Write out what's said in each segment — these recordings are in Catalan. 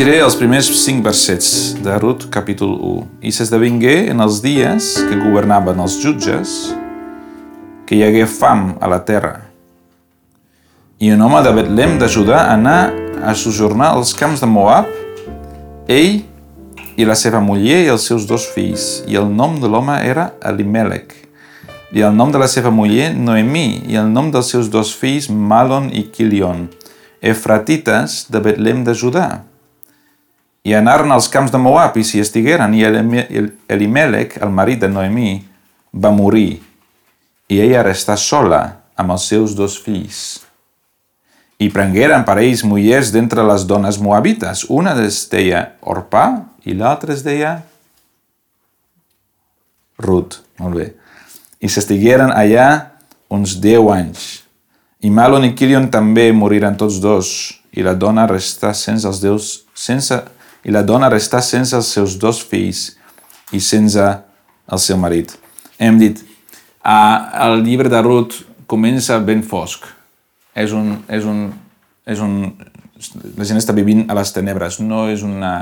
llegiré els primers cinc versets de Rut, capítol 1. I s'esdevingué en els dies que governaven els jutges que hi hagué fam a la terra. I un home de Betlem de Judà anà a sojornar als camps de Moab, ell i la seva muller i els seus dos fills, i el nom de l'home era Elimelech, i el nom de la seva muller Noemí, i el nom dels seus dos fills Malon i Kilion, efratites de Betlem de Judà. I anaren als camps de Moab i s'hi estigueren, i Elimelech, el marit de Noemí, va morir, i ella restà sola amb els seus dos fills. I prengueren per ells mullers d'entre les dones moabites. Una es deia Orpà i l'altra es deia Ruth. Molt bé. I s'estigueren allà uns deu anys. I Malon i Kilion també moriren tots dos, i la dona restà sense els deus, sense, i la dona restà sense els seus dos fills i sense el seu marit. Hem dit, uh, el llibre de Ruth comença ben fosc és un, és un, és un... La gent està vivint a les tenebres, no és una,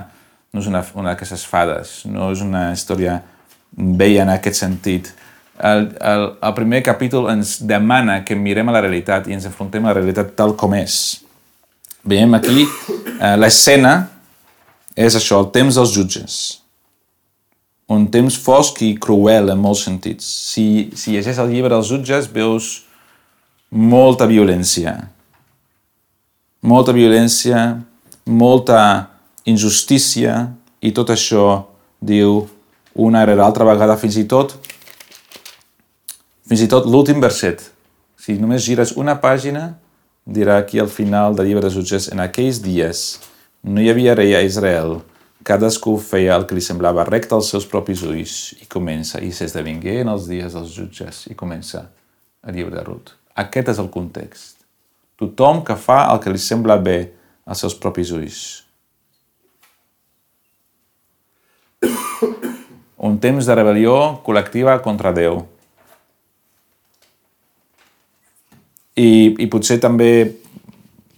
no és una, una d'aquestes fades, no és una història vella en aquest sentit. El, el, el primer capítol ens demana que mirem a la realitat i ens enfrontem a la realitat tal com és. Veiem aquí eh, l'escena és això, el temps dels jutges. Un temps fosc i cruel en molts sentits. Si, si llegeix el llibre dels jutges veus molta violència. Molta violència, molta injustícia i tot això diu una rere l'altra vegada fins i tot fins i tot l'últim verset. Si només gires una pàgina, dirà aquí al final del llibre de jutges, en aquells dies no hi havia rei a Israel, cadascú feia el que li semblava recte als seus propis ulls i comença, i s'esdevingué en els dies dels jutges, i comença el llibre de Ruth. Aquest és el context. Tothom que fa el que li sembla bé als seus propis ulls. Un temps de rebel·lió col·lectiva contra Déu. I, i potser també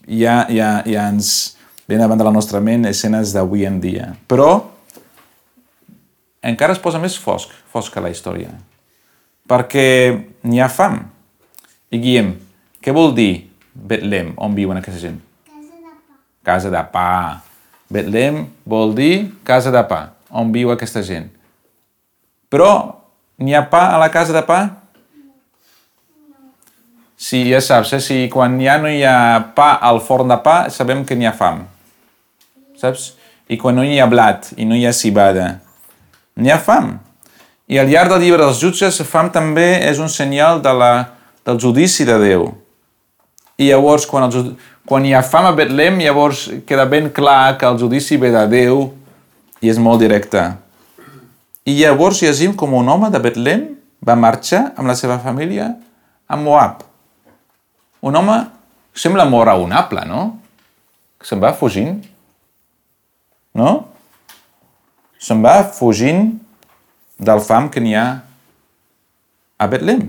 ja, ja, ja ens ven davant de la nostra ment escenes d'avui en dia. Però encara es posa més fosc, fosca la història. Perquè n'hi ha fam. I Guillem, què vol dir Betlem, on viuen aquesta gent? Casa de pa. Casa de pa. Betlem vol dir casa de pa, on viu aquesta gent. Però n'hi ha pa a la casa de pa? Sí, ja saps, eh? si quan ja no hi ha pa al forn de pa, sabem que n'hi ha fam. Saps? I quan no hi ha blat i no hi ha cibada, n'hi ha fam. I al llarg del llibre dels jutges, fam també és un senyal de la del judici de Déu. I llavors, quan, el, quan hi ha fam a Betlem, llavors queda ben clar que el judici ve de Déu i és molt directe. I llavors llegim com un home de Betlem va marxar amb la seva família a Moab. Un home sembla molt raonable, no? Se'n va fugint. No? Se'n va fugint del fam que n'hi ha a Betlem.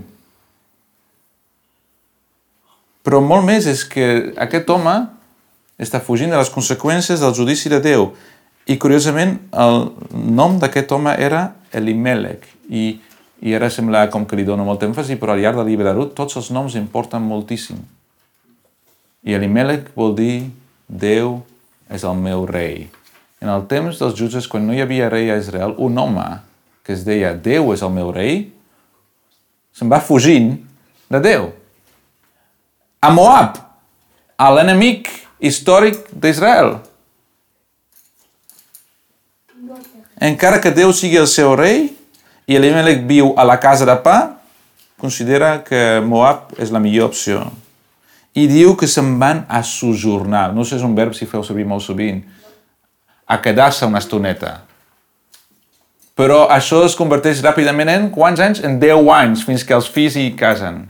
Però molt més és que aquest home està fugint de les conseqüències del judici de Déu. I curiosament el nom d'aquest home era Elimelech. I, I ara sembla com que li dona molt èmfasi, però al llarg del llibre de Ruth tots els noms importen moltíssim. I Elimelech vol dir Déu és el meu rei. En el temps dels jutges, quan no hi havia rei a Israel, un home que es deia Déu és el meu rei, se'n va fugint de Déu a Moab, a l'enemic històric d'Israel. Encara que Déu sigui el seu rei i Elimelech viu a la casa de pa, considera que Moab és la millor opció. I diu que se'n van a sojornar. No sé si és un verb si feu servir molt sovint. A quedar-se una estoneta. Però això es converteix ràpidament en quants anys? En 10 anys, fins que els fills hi casen.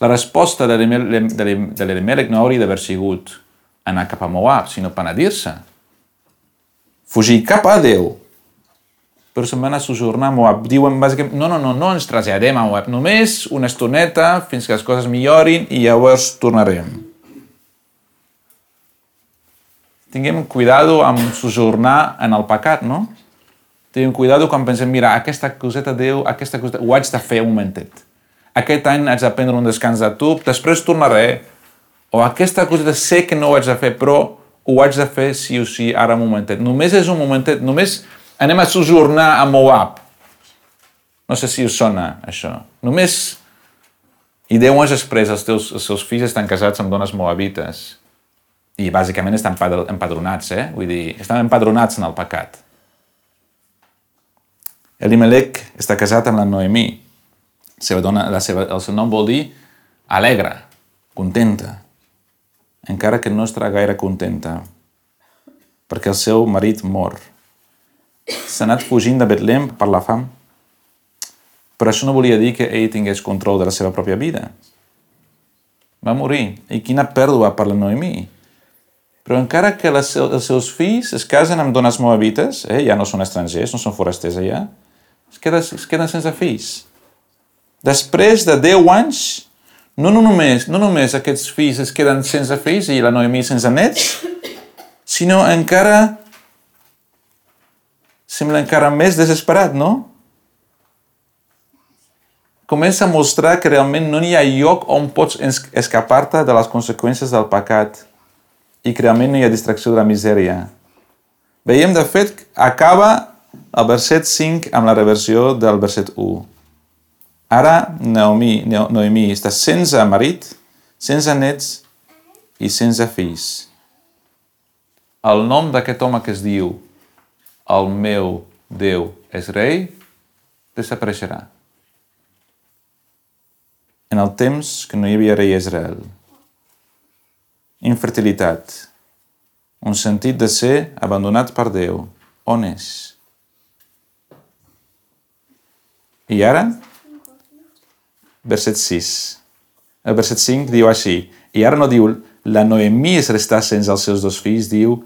La resposta de l'Elimelech no hauria d'haver sigut anar cap a Moab, sinó penedir-se. Fugir cap a Déu. Però se'n van a sojornar a Moab. Diuen bàsicament, no, no, no, no ens traslladem a Moab, només una estoneta fins que les coses millorin i llavors tornarem. Tinguem cuidado amb sojornar en el pecat, no? Tinguem cuidado quan pensem, mira, aquesta coseta Déu, aquesta coseta, ho haig de fer un momentet. Aquest any haig de prendre un descans de tub, després tornaré. O aquesta coseta sé que no ho haig de fer, però ho haig de fer sí o sí ara un momentet. Només és un momentet, només anem a sojornar a Moab. No sé si us sona, això. Només... I deu anys després els, teus, els seus fills estan casats amb dones moabites. I bàsicament estan empadronats, eh? Vull dir, estan empadronats en el pecat. Elimelech està casat amb la Noemí. Seva dona, la seva, el seu nom vol dir alegre, contenta. Encara que no estarà gaire contenta, perquè el seu marit mor s'ha anat fugint de Betlem per la fam. Però això no volia dir que ell tingués control de la seva pròpia vida. Va morir. I quina pèrdua per la Noemí. Però encara que les, els seus fills es casen amb dones moabites, eh, ja no són estrangers, no són forasters allà, es, queda, es queden sense fills. Després de 10 anys, no, no, només, no només aquests fills es queden sense fills i la Noemí sense nets, sinó encara sembla encara més desesperat, no? Comença a mostrar que realment no hi ha lloc on pots escapar-te de les conseqüències del pecat i que realment no hi ha distracció de la misèria. Veiem, de fet, acaba el verset 5 amb la reversió del verset 1. Ara Naomi, Noemi està sense marit, sense nets i sense fills. El nom d'aquest home que es diu el meu Déu és rei, desapareixerà. En el temps que no hi havia rei a Israel. Infertilitat. Un sentit de ser abandonat per Déu. On és? I ara? Verset 6. El verset 5 diu així. I ara no diu la Noemí es restà sense els seus dos fills, diu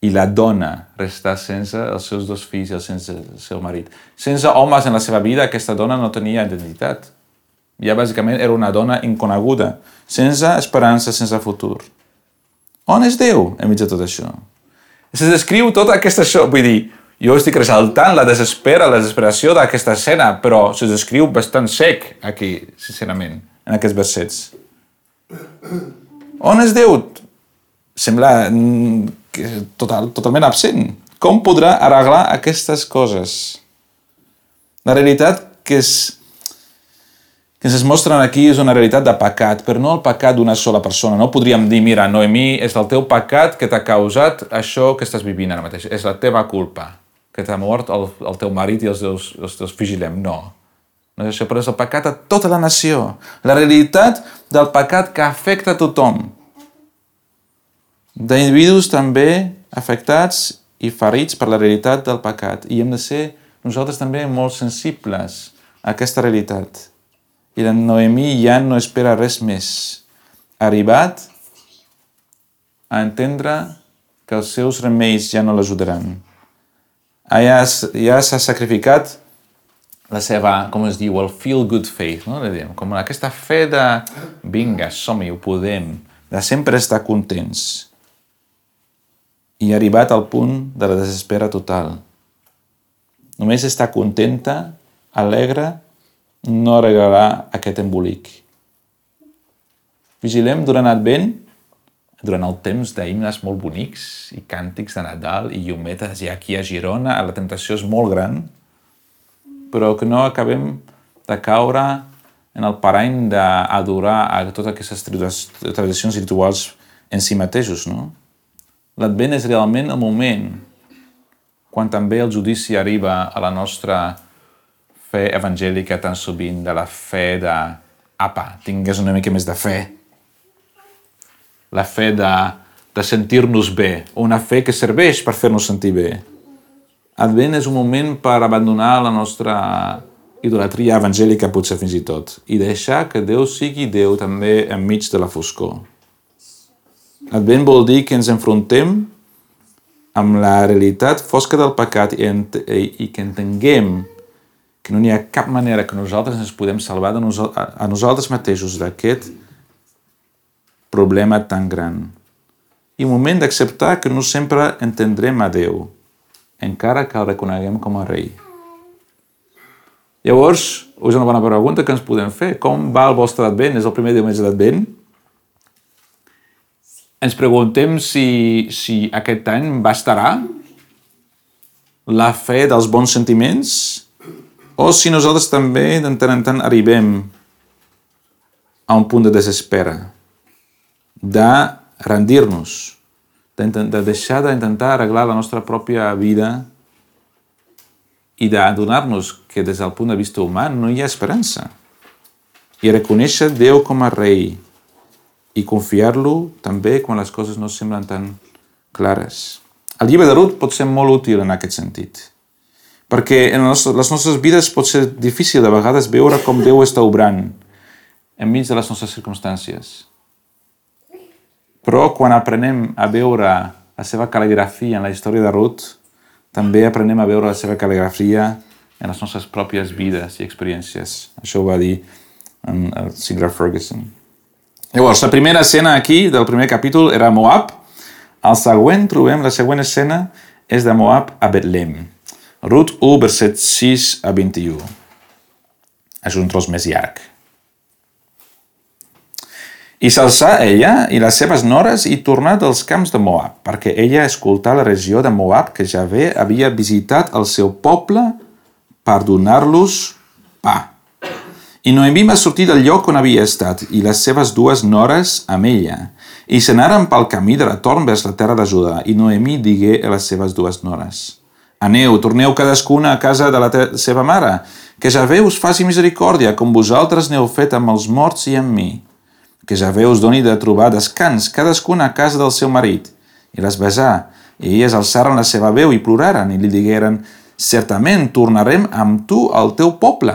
i la dona restà sense els seus dos fills i sense el seu marit. Sense homes en la seva vida, aquesta dona no tenia identitat. Ja bàsicament era una dona inconeguda, sense esperança, sense futur. On és Déu enmig de tot això? Se descriu tota aquesta això, vull dir, jo estic resaltant la desespera, la desesperació d'aquesta escena, però se descriu bastant sec aquí, sincerament, en aquests versets. On és Déu? Sembla mm, total, totalment absent. Com podrà arreglar aquestes coses? La realitat que, és, que ens mostren aquí és una realitat de pecat, però no el pecat d'una sola persona. No podríem dir, mira, Noemí, és el teu pecat que t'ha causat això que estàs vivint ara mateix. És la teva culpa, que t'ha mort el, el teu marit i els teus, els teus vigilem. No. No és això, però és el pecat de tota la nació. La realitat del pecat que afecta a tothom d'individus també afectats i ferits per la realitat del pecat. I hem de ser nosaltres també molt sensibles a aquesta realitat. I la Noemí ja no espera res més. Ha arribat a entendre que els seus remeis ja no l'ajudaran. Ja, ja s'ha sacrificat la seva, com es diu, el feel-good faith, no? com aquesta fe de vinga, som-hi, ho podem, de sempre estar contents i ha arribat al punt de la desespera total. Només està contenta, alegre, no arreglarà aquest embolic. Vigilem durant Advent, durant el temps d'himnes molt bonics i càntics de Nadal i llumetes i aquí a Girona, la tentació és molt gran, però que no acabem de caure en el parany d'adorar a totes aquestes tradicions rituals en si mateixos, no? L'Advent és realment el moment quan també el judici arriba a la nostra fe evangèlica tan sovint, de la fe de apa, tingues una mica més de fe. La fe de, de sentir-nos bé, una fe que serveix per fer-nos sentir bé. Advent és un moment per abandonar la nostra idolatria evangèlica, potser fins i tot, i deixar que Déu sigui Déu també enmig de la foscor. Advent vol dir que ens enfrontem amb la realitat fosca del pecat i, i, que entenguem que no n'hi ha cap manera que nosaltres ens podem salvar de nos, a nosaltres mateixos d'aquest problema tan gran. I un moment d'acceptar que no sempre entendrem a Déu, encara que el reconeguem com a rei. Llavors, és una bona pregunta que ens podem fer. Com va el vostre advent? És el primer diumenge d'advent? Ens preguntem si, si aquest any bastarà la fe dels bons sentiments o si nosaltres també de tant en tant arribem a un punt de desespera, de rendir-nos, de deixar d'intentar arreglar la nostra pròpia vida i d'adonar-nos que des del punt de vista humà no hi ha esperança. I reconèixer Déu com a rei i confiar-lo també quan les coses no semblen tan clares. El llibre de Ruth pot ser molt útil en aquest sentit, perquè en les nostres vides pot ser difícil de vegades veure com Déu està obrant enmig de les nostres circumstàncies. Però quan aprenem a veure la seva cal·ligrafia en la història de Ruth, també aprenem a veure la seva cal·ligrafia en les nostres pròpies vides i experiències. Això ho va dir en Sigler Ferguson. Llavors, la primera escena aquí del primer capítol era Moab. Al següent trobem, la següent escena és de Moab a Betlem. Ruth 1, verset 6 a 21. És un tros més llarg. I s'alçà ella i les seves nores i tornà dels camps de Moab, perquè ella escoltà la regió de Moab que Javé havia visitat el seu poble per donar-los pa. I Noemí va sortir del lloc on havia estat, i les seves dues nores amb ella, i s'anaren pel camí de retorn vers la terra de Judà, i Noemí digué a les seves dues nores, Aneu, torneu cadascuna a casa de la seva mare, que Javé us faci misericòrdia, com vosaltres n'heu fet amb els morts i amb mi que Javé us doni de trobar descans, cadascuna a casa del seu marit. I les besà, i elles alçaren la seva veu i ploraren, i li digueren, certament tornarem amb tu al teu poble.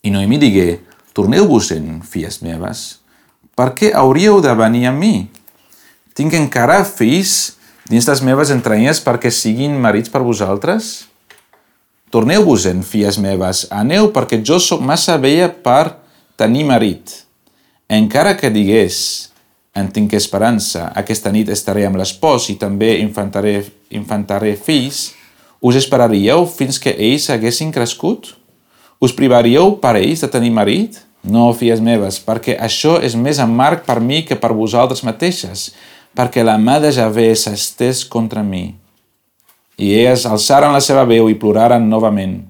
I Noemí digué, torneu-vos-en, filles meves, per què hauríeu de venir a mi? Tinc encara fills dins les meves entranyes perquè siguin marits per vosaltres? Torneu-vos-en, filles meves, aneu perquè jo sóc massa vella per tenir marit. Encara que digués, en tinc esperança, aquesta nit estaré amb l'espòs i també infantaré, infantaré fills, us esperaríeu fins que ells haguessin crescut? Us privaríeu per ells de tenir marit? No, filles meves, perquè això és més amarg per mi que per vosaltres mateixes, perquè la mà de Javé s'estès contra mi. I elles alçaren la seva veu i ploraren novament.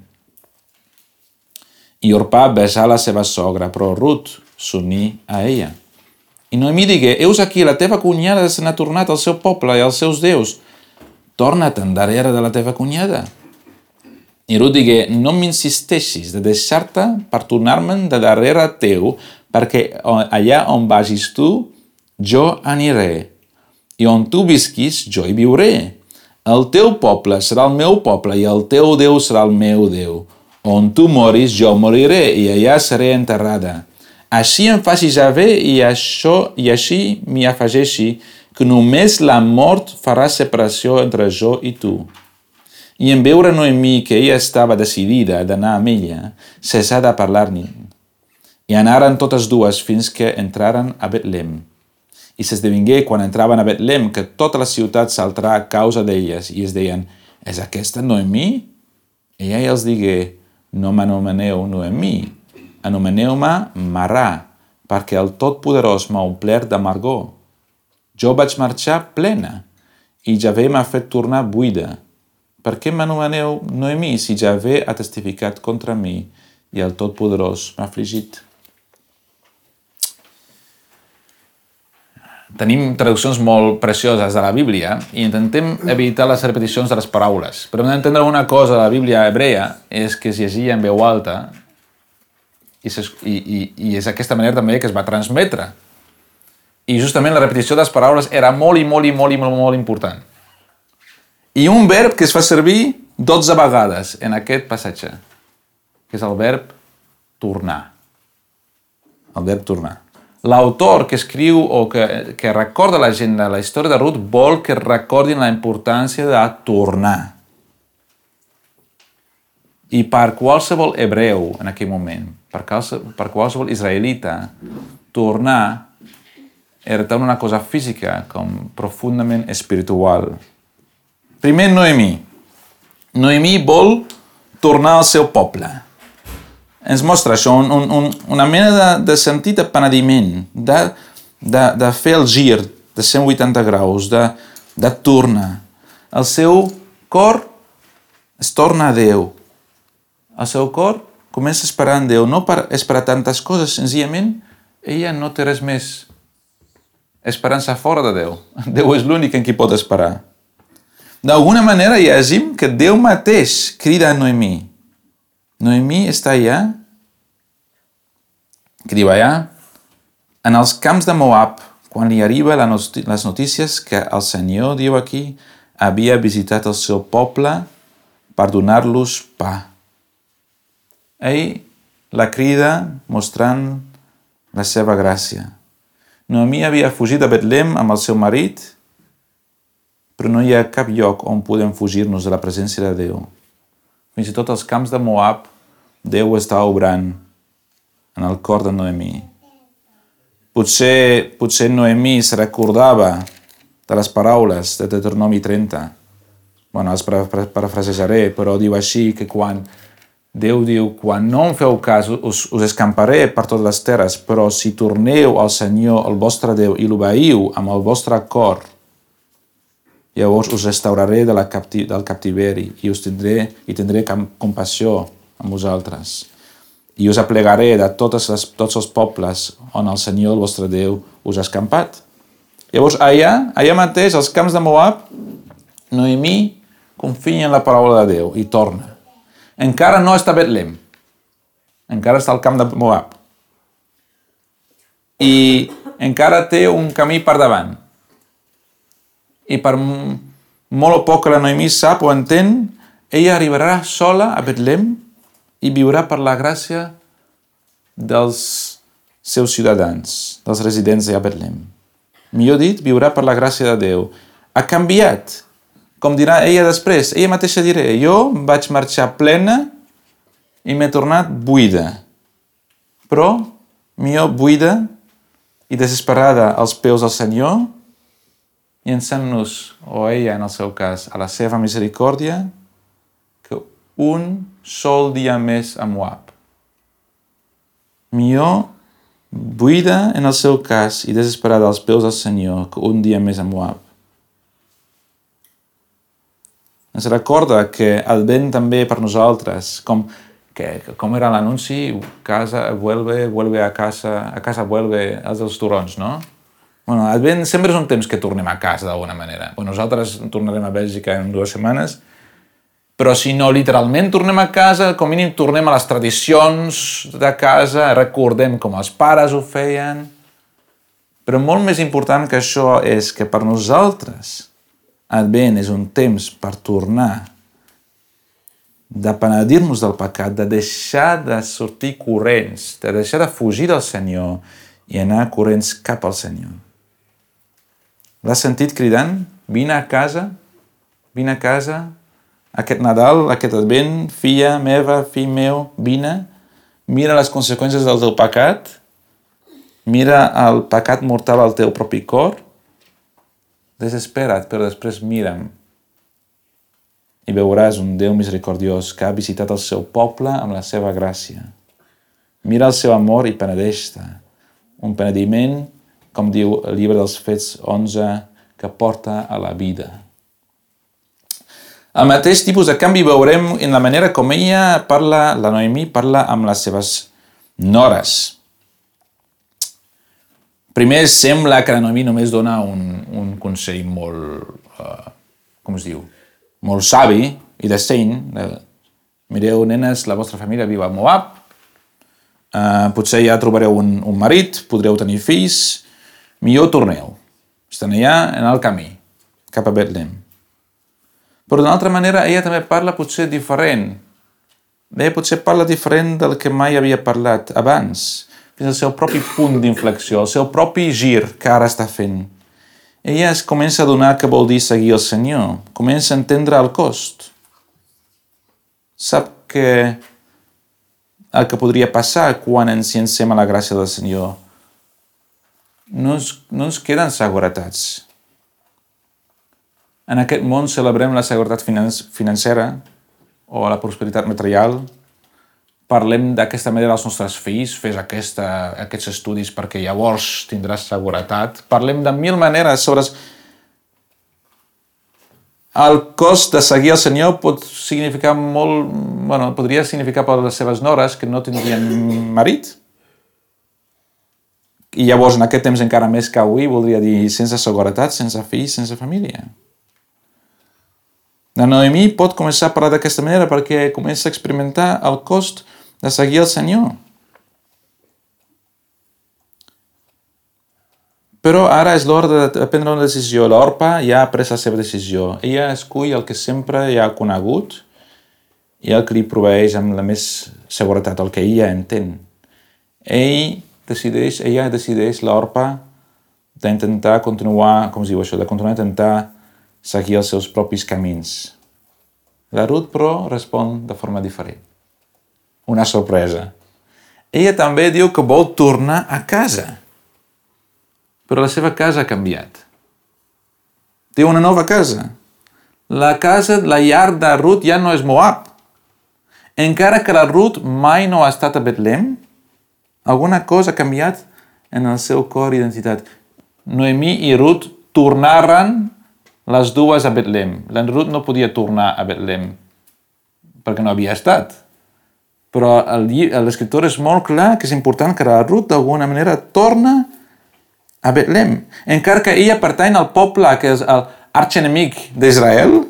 I Orpà besà la seva sogra, però Ruth s'unir a ella. I Noemí digué, eus aquí, la teva cunyada se n'ha tornat al seu poble i als seus déus. Torna-te'n darrere de la teva cunyada. I Ruth digué, no m'insisteixis de deixar-te per tornar-me'n de darrere teu, perquè allà on vagis tu, jo aniré. I on tu visquis, jo hi viuré. El teu poble serà el meu poble i el teu Déu serà el meu Déu. On tu moris, jo moriré i allà seré enterrada. Així em faci Javé i, això, i així m'hi afegeixi que només la mort farà separació entre jo i tu. I en veure Noemí que ella estava decidida d'anar amb ella, cessà de parlar-ne. I anaren totes dues fins que entraren a Betlem. I s'esdevingué quan entraven a Betlem que tota la ciutat saltarà a causa d'elles i es deien, és aquesta Noemí? Ella els digué, no m'anomeneu Noemí, anomeneu-me Marà, perquè el Totpoderós m'ha omplert d'amargor. Jo vaig marxar plena, i Javé m'ha fet tornar buida. Per què m'anomeneu Noemí si Javé ha testificat contra mi i el Totpoderós m'ha afligit? Tenim traduccions molt precioses de la Bíblia i intentem evitar les repeticions de les paraules. Però hem d'entendre una cosa de la Bíblia hebrea és que es llegia en veu alta i, i, i, i és aquesta manera també que es va transmetre. I justament la repetició de les paraules era molt i molt i molt i molt, molt important. I un verb que es fa servir 12 vegades en aquest passatge, que és el verb tornar. El verb tornar. l'autor que escriu o que, que recorda la gent de la història de Ruth vol que recordin la importància de tornar. I per qualsevol hebreu en aquell moment, per, qualsevol, per qualsevol israelita, tornar era tant una cosa física com profundament espiritual. Primer, Noemí. Noemí vol tornar al seu poble. Ens mostra això, un, un, una mena de, de sentit de penediment, de, de, de fer el gir de 180 graus, de, de tornar. El seu cor es torna a Déu. El seu cor comença a esperar en Déu, no per esperar tantes coses, senzillament ella no té res més esperança fora de Déu. Déu és l'únic en qui pot esperar. D'alguna manera llegim que Déu mateix crida a Noemí. Noemí està allà, allà, en els camps de Moab, quan li arriba les notícies que el Senyor, diu aquí, havia visitat el seu poble per donar-los pa. Ell la crida mostrant la seva gràcia. Noemí havia fugit a Betlem amb el seu marit però no hi ha cap lloc on podem fugir-nos de la presència de Déu. Fins i tot els camps de Moab, Déu està obrant en el cor de Noemí. Potser, potser Noemí se recordava de les paraules de Deuteronomi 30. bueno, les parafrasejaré, però diu així que quan Déu diu, quan no em feu cas, us, us escamparé per totes les terres, però si torneu al Senyor, el vostre Déu, i l'obeiu amb el vostre cor, Llavors us restauraré de la capti del captiveri i us tindré, i tindré compassió amb vosaltres. I us aplegaré de totes les, tots els pobles on el Senyor, el vostre Déu, us ha escampat. Llavors, allà, allà mateix, als camps de Moab, Noemí confia en la paraula de Déu i torna. Encara no està a Betlem. Encara està al camp de Moab. I encara té un camí per davant i per molt o poc que la Noemí sap o entén, ella arribarà sola a Betlem i viurà per la gràcia dels seus ciutadans, dels residents de Betlem. Millor dit, viurà per la gràcia de Déu. Ha canviat. Com dirà ella després, ella mateixa diré, jo vaig marxar plena i m'he tornat buida. Però, millor buida i desesperada als peus del Senyor llançant-nos, o ella en el seu cas, a la seva misericòrdia, que un sol dia més a Moab. Millor buida en el seu cas i desesperada als peus del Senyor que un dia més a Moab. Ens recorda que el vent també per nosaltres, com, que, com era l'anunci, casa, vuelve, vuelve a casa, a casa vuelve, els dels turons, no? Bueno, Advent sempre és un temps que tornem a casa d'alguna manera. Bueno, nosaltres tornarem a Bèlgica en dues setmanes, però si no literalment tornem a casa, com a mínim tornem a les tradicions de casa, recordem com els pares ho feien. Però molt més important que això és que per nosaltres Advent és un temps per tornar de penedir-nos del pecat, de deixar de sortir corrents, de deixar de fugir del Senyor i anar corrents cap al Senyor. L'has sentit cridant? Vine a casa, vine a casa, aquest Nadal, aquest advent, filla meva, fill meu, vine, mira les conseqüències del teu pecat, mira el pecat mortal al teu propi cor, desespera't, però després mira'm i veuràs un Déu misericordiós que ha visitat el seu poble amb la seva gràcia. Mira el seu amor i penedeix-te. Un penediment com diu el llibre dels Fets 11, que porta a la vida. El mateix tipus de canvi veurem en la manera com ella parla, la Noemí parla amb les seves nores. Primer sembla que la Noemí només dona un, un consell molt, uh, com es diu, molt savi i decent. Mireu, nenes, la vostra família viu a Moab, uh, potser ja trobareu un, un marit, podreu tenir fills, millor torneu. Estan allà en el camí, cap a Betlem. Però d'una altra manera, ella també parla potser diferent. Ella potser parla diferent del que mai havia parlat abans. fins al seu propi punt d'inflexió, el seu propi gir que ara està fent. Ella es comença a donar que vol dir seguir el Senyor, comença a entendre el cost. Sap que el que podria passar quan ens llancem a la gràcia del Senyor no ens, no ens queden seguretats. En aquest món celebrem la seguretat financera o la prosperitat material, parlem d'aquesta manera als nostres fills, fes aquesta, aquests estudis perquè llavors tindràs seguretat. Parlem de mil maneres sobre... El cost de seguir el Senyor pot significar molt... Bueno, podria significar per les seves nores que no tindrien marit. I llavors, en aquest temps encara més que avui, voldria dir sense seguretat, sense fills, sense família. La Noemí pot començar a parlar d'aquesta manera perquè comença a experimentar el cost de seguir el Senyor. Però ara és l'hora de prendre una decisió. L'Orpa ja ha pres la seva decisió. Ella escull el que sempre ja ha conegut i el que li proveeix amb la més seguretat, el que ella entén. Ell decideix, ella decideix l'Orpa d'intentar continuar, com es diu això, de continuar a intentar seguir els seus propis camins. La Ruth, però, respon de forma diferent. Una sorpresa. Ella també diu que vol tornar a casa. Però la seva casa ha canviat. Té una nova casa. La casa, la llar de Ruth ja no és Moab. Encara que la Ruth mai no ha estat a Betlem, alguna cosa ha canviat en el seu cor i identitat. Noemí i Ruth tornaren les dues a Betlem. L'Enrut no podia tornar a Betlem perquè no havia estat. Però l'escriptor és molt clar que és important que la Ruth d'alguna manera torna a Betlem. Encara que ella pertany al poble que és l'arxenemic d'Israel,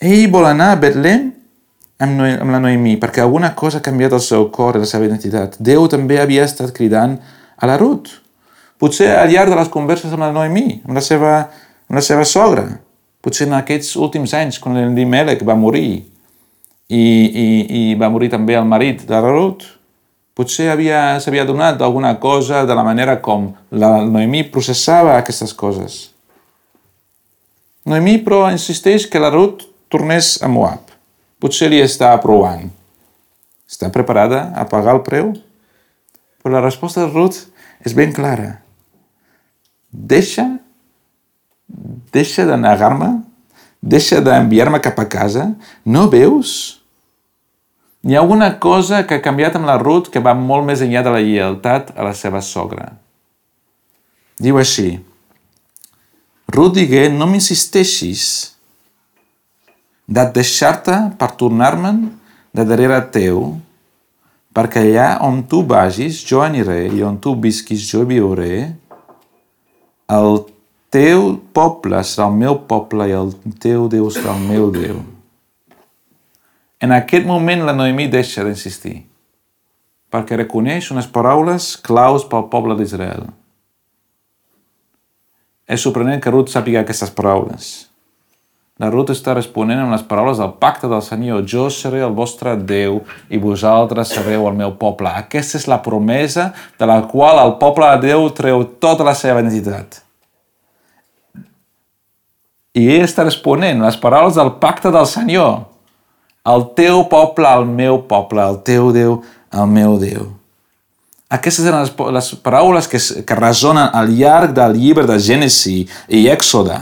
ell vol anar a Betlem amb, no amb la Noemí, perquè alguna cosa ha canviat el seu cor i la seva identitat. Déu també havia estat cridant a la Ruth. Potser al llarg de les converses amb la Noemí, amb la seva amb la seva sogra. Potser en aquests últims anys, quan l'Elimelec va morir i, i, i va morir també el marit de la Ruth, potser s'havia donat alguna cosa de la manera com la Noemí processava aquestes coses. Noemí, però, insisteix que la Ruth tornés a Moab. Potser li està aprovant. Està preparada a pagar el preu? Però la resposta de Ruth és ben clara. Deixa deixa de negar-me, deixa d'enviar-me cap a casa, no veus? Hi ha alguna cosa que ha canviat amb la Ruth que va molt més enllà de la lleialtat a la seva sogra. Diu així, Ruth digué, no m'insisteixis de deixar-te per tornar-me'n de darrere teu, perquè allà on tu vagis jo aniré i on tu visquis jo viuré, el teu poble serà el meu poble i el teu Déu serà el meu Déu. En aquest moment la Noemí deixa d'insistir, perquè reconeix unes paraules claus pel poble d'Israel. És sorprenent que Ruth sàpiga aquestes paraules. La Ruth està responent amb les paraules del pacte del Senyor. Jo seré el vostre Déu i vosaltres sereu el meu poble. Aquesta és la promesa de la qual el poble de Déu treu tota la seva identitat. I ell està responent les paraules del pacte del Senyor. El teu poble, el meu poble, el teu Déu, el meu Déu. Aquestes eren les, les paraules que, que resonen al llarg del llibre de Gènesi i Èxode.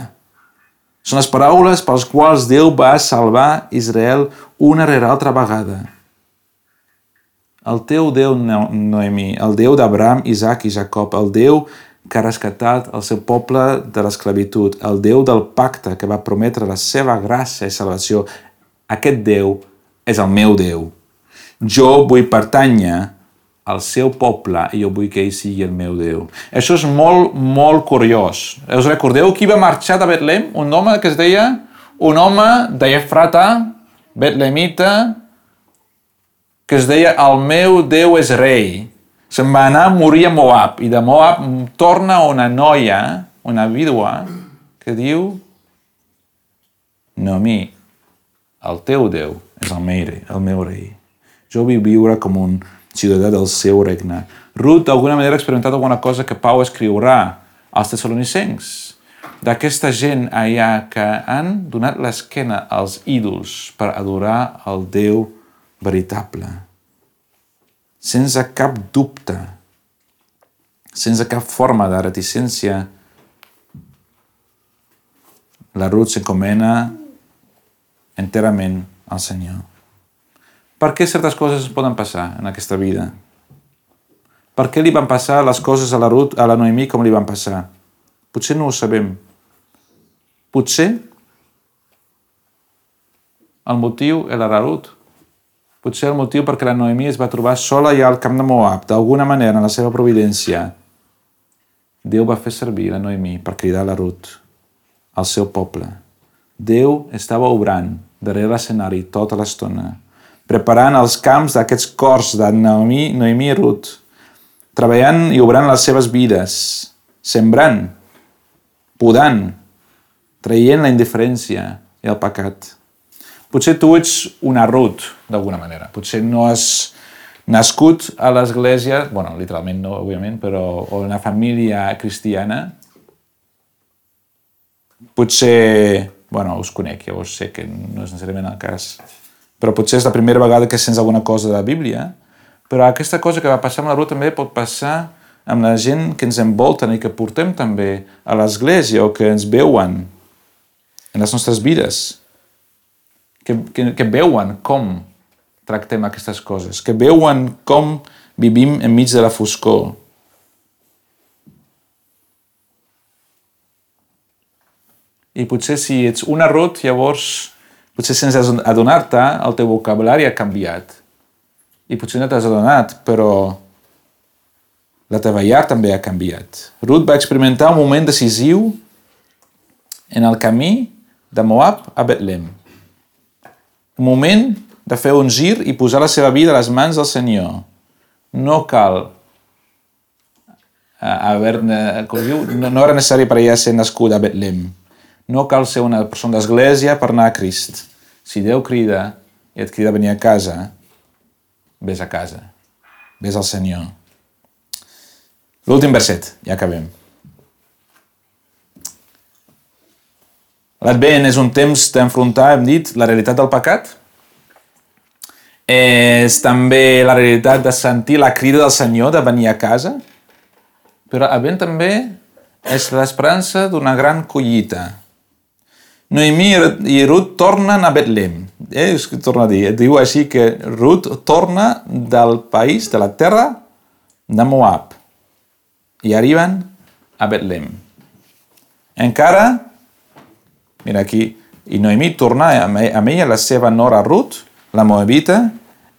Són les paraules pels quals Déu va salvar Israel una rere altra vegada. El teu Déu, Noemi, el Déu d'Abraham, Isaac i Jacob, el Déu que ha rescatat el seu poble de l'esclavitud, el Déu del pacte que va prometre la seva gràcia i salvació. Aquest Déu és el meu Déu. Jo vull pertànyer al seu poble i jo vull que ell sigui el meu Déu. Això és molt, molt curiós. Us recordeu qui va marxar de Betlem? Un home que es deia, un home d'Efrata, betlemita, que es deia el meu Déu és rei se'n va anar a morir a Moab i de Moab torna una noia, una vídua, que diu mi, el teu Déu és el meu, el meu rei. Jo vull viure com un ciutadà del seu regne. Ruth, d'alguna manera, ha experimentat alguna cosa que Pau escriurà als tesalonicencs, d'aquesta gent allà que han donat l'esquena als ídols per adorar el Déu veritable. Sense cap dubte, sense cap forma de reticència, la Ruth s'encomena enterament al Senyor. Per què certes coses poden passar en aquesta vida? Per què li van passar les coses a la Ruth, a la Noemí com li van passar? Potser no ho sabem. Potser el motiu era la Ruth. Potser el motiu perquè la Noemí es va trobar sola ja al camp de Moab, d'alguna manera, en la seva providència. Déu va fer servir la Noemí per cridar la Ruth al seu poble. Déu estava obrant darrere l'escenari tota l'estona, preparant els camps d'aquests cors de Noemí, Noemí i Ruth, treballant i obrant les seves vides, sembrant, podant, traient la indiferència i el pecat. Potser tu ets una Ruth, d'alguna manera. Potser no has nascut a l'església, bueno, literalment no, òbviament, però o una família cristiana. Potser, bueno, us conec, llavors sé que no és necessàriament el cas. Però potser és la primera vegada que sents alguna cosa de la Bíblia. Però aquesta cosa que va passar amb la Ruth també pot passar amb la gent que ens envolten i que portem també a l'església o que ens veuen en les nostres vides que, que, que veuen com tractem aquestes coses, que veuen com vivim enmig de la foscor. I potser si ets una Ruth, llavors, potser sense adonar-te, el teu vocabulari ha canviat. I potser no t'has adonat, però la teva llar també ha canviat. Ruth va experimentar un moment decisiu en el camí de Moab a Betlem. Un moment de fer un gir i posar la seva vida a les mans del Senyor. No cal haver, com diu, no, no era necessari per ella ser nascuda a Betlem. No cal ser una persona d'església per anar a Crist. Si Déu crida i et crida a venir a casa, vés a casa. Vés al Senyor. L'últim verset, ja acabem. L'Advent és un temps d'enfrontar, hem dit, la realitat del pecat. És també la realitat de sentir la crida del Senyor de venir a casa. Però Advent també és l'esperança d'una gran collita. Noemí i Ruth tornen a Betlem. Eh, és que torna a dir, diu així que Ruth torna del país, de la terra de Moab i arriben a Betlem. Encara Mira aquí, i Noemí torna amb ella la seva nora Ruth, la Moabita,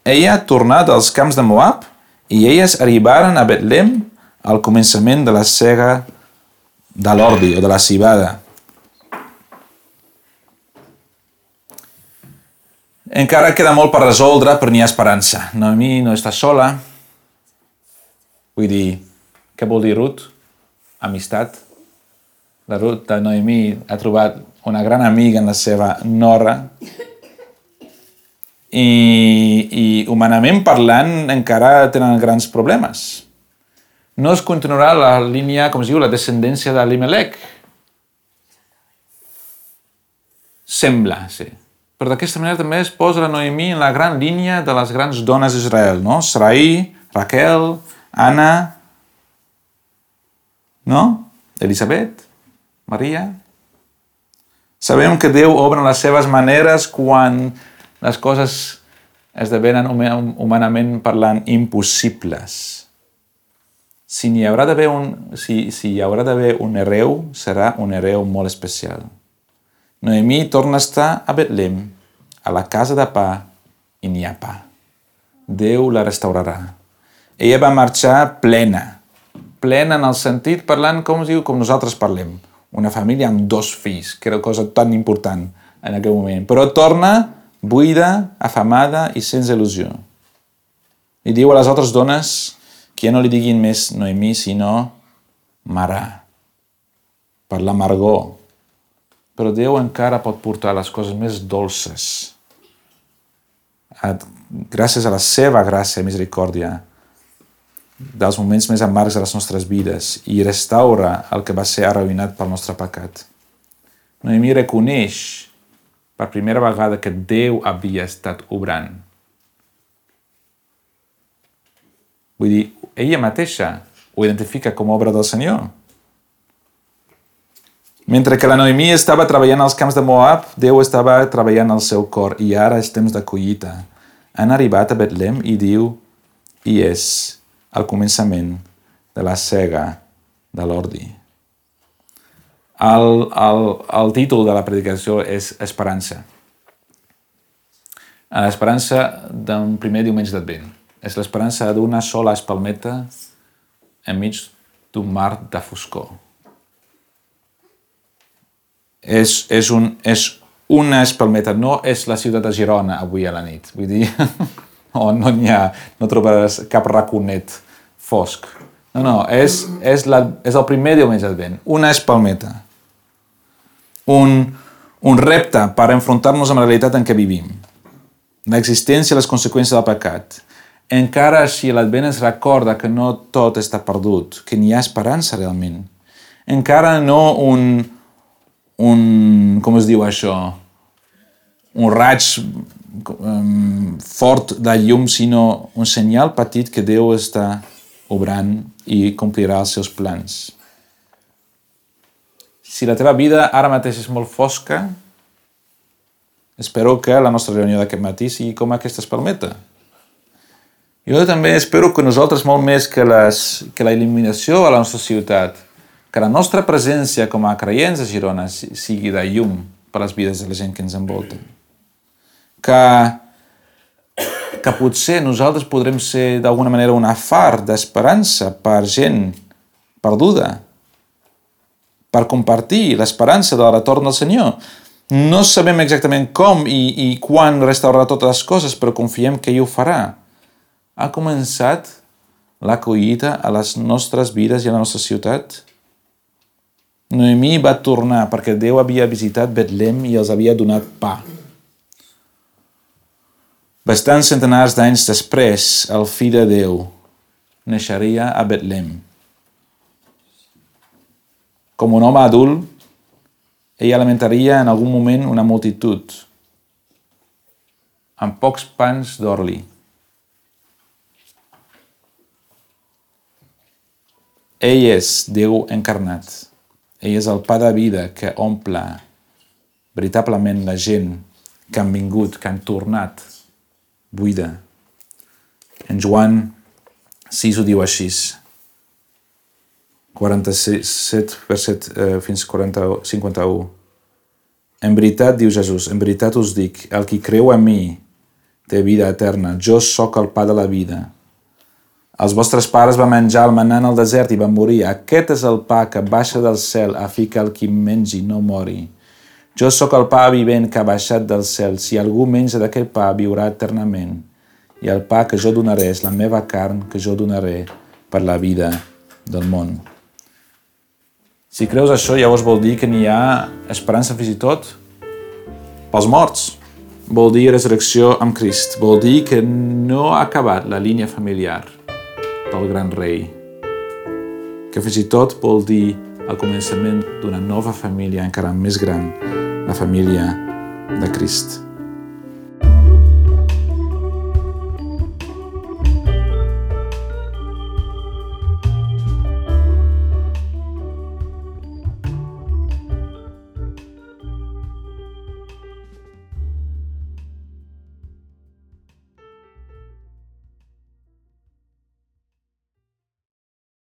ella tornà dels camps de Moab i elles arribaren a Betlem al començament de la cega de l'ordi o de la cibada. Encara queda molt per resoldre, però n'hi ha esperança. Noemí no està sola. Vull dir, què vol dir Ruth? Amistat. La Ruth de Noemí ha trobat una gran amiga en la seva nora i, i humanament parlant encara tenen grans problemes. No es continuarà la línia, com es diu, la descendència de l'Imelec. Sembla, sí. Però d'aquesta manera també es posa la Noemí en la gran línia de les grans dones d'Israel, no? Sarai, Raquel, Anna, no? Elisabet, Maria, Sabem que Déu obre les seves maneres quan les coses esdevenen humanament parlant impossibles. Si hi haurà d'haver un, si, si hi haurà un hereu, serà un hereu molt especial. Noemí torna a estar a Betlem, a la casa de pa, i n'hi ha pa. Déu la restaurarà. Ella va marxar plena, plena en el sentit parlant com es diu, com nosaltres parlem, una família amb dos fills, que era cosa tan important en aquell moment. Però torna buida, afamada i sense il·lusió. I diu a les altres dones que ja no li diguin més Noemí, sinó Mara, per l'amargor. Però Déu encara pot portar les coses més dolces gràcies a la seva gràcia i misericòrdia, dels moments més amargs de les nostres vides i restaura el que va ser arruïnat pel nostre pecat. Noemí reconeix per primera vegada que Déu havia estat obrant. Vull dir, ella mateixa ho identifica com a obra del Senyor. Mentre que la Noemí estava treballant als camps de Moab, Déu estava treballant al seu cor i ara és temps de collita. Han arribat a Betlem i diu, i és el començament de la cega de l'ordi. El, el, el títol de la predicació és Esperança. L'esperança d'un primer diumenge d'Advent. És l'esperança d'una sola espalmeta enmig d'un mar de foscor és, és, un, és una espalmeta, no és la ciutat de Girona avui a la nit. Vull dir, no, no n'hi ha, no trobaràs cap raconet fosc. No, no, és, és, la, és el primer diumenge d'Advent, una espalmeta. Un, un repte per enfrontar-nos amb la realitat en què vivim. L'existència i les conseqüències del pecat. Encara si l'Advent ens recorda que no tot està perdut, que n'hi ha esperança realment. Encara no un, un, com es diu això, un raig um, fort de llum, sinó un senyal petit que Déu està obrant i complirà els seus plans. Si la teva vida ara mateix és molt fosca, espero que la nostra reunió d'aquest matí sigui com aquesta espalmeta. Jo també espero que nosaltres, molt més que, les, que la il·luminació a la nostra ciutat, que la nostra presència com a creients a Girona sigui de llum per les vides de la gent que ens envolta. Que, que potser nosaltres podrem ser d'alguna manera una far d'esperança per gent perduda, per compartir l'esperança del retorn del Senyor. No sabem exactament com i, i quan restaurarà totes les coses, però confiem que ell ho farà. Ha començat la collita a les nostres vides i a la nostra ciutat? Noemí va tornar perquè Déu havia visitat Betlem i els havia donat pa. Bastants centenars d'anys després, el fill de Déu naixeria a Betlem. Com un home adult, ell alimentaria en algun moment una multitud amb pocs pans d'orli. Ell és Déu encarnat. Ell és el pa de vida que omple veritablement la gent que han vingut, que han tornat buida. En Joan 6 ho diu així. 47, verset eh, fins 40, 51. En veritat, diu Jesús, en veritat us dic, el qui creu en mi té vida eterna. Jo sóc el pa de la vida. Els vostres pares van menjar el manà en el desert i van morir. Aquest és el pa que baixa del cel a fi que el qui mengi no mori. Jo sóc el pa vivent que ha baixat del cel. Si algú menja d'aquest pa, viurà eternament. I el pa que jo donaré és la meva carn que jo donaré per la vida del món. Si creus això, llavors vol dir que n'hi ha esperança fins i tot pels morts. Vol dir resurrecció amb Crist. Vol dir que no ha acabat la línia familiar del gran rei, que fins i tot vol dir el començament d'una nova família encara més gran, la família de Crist.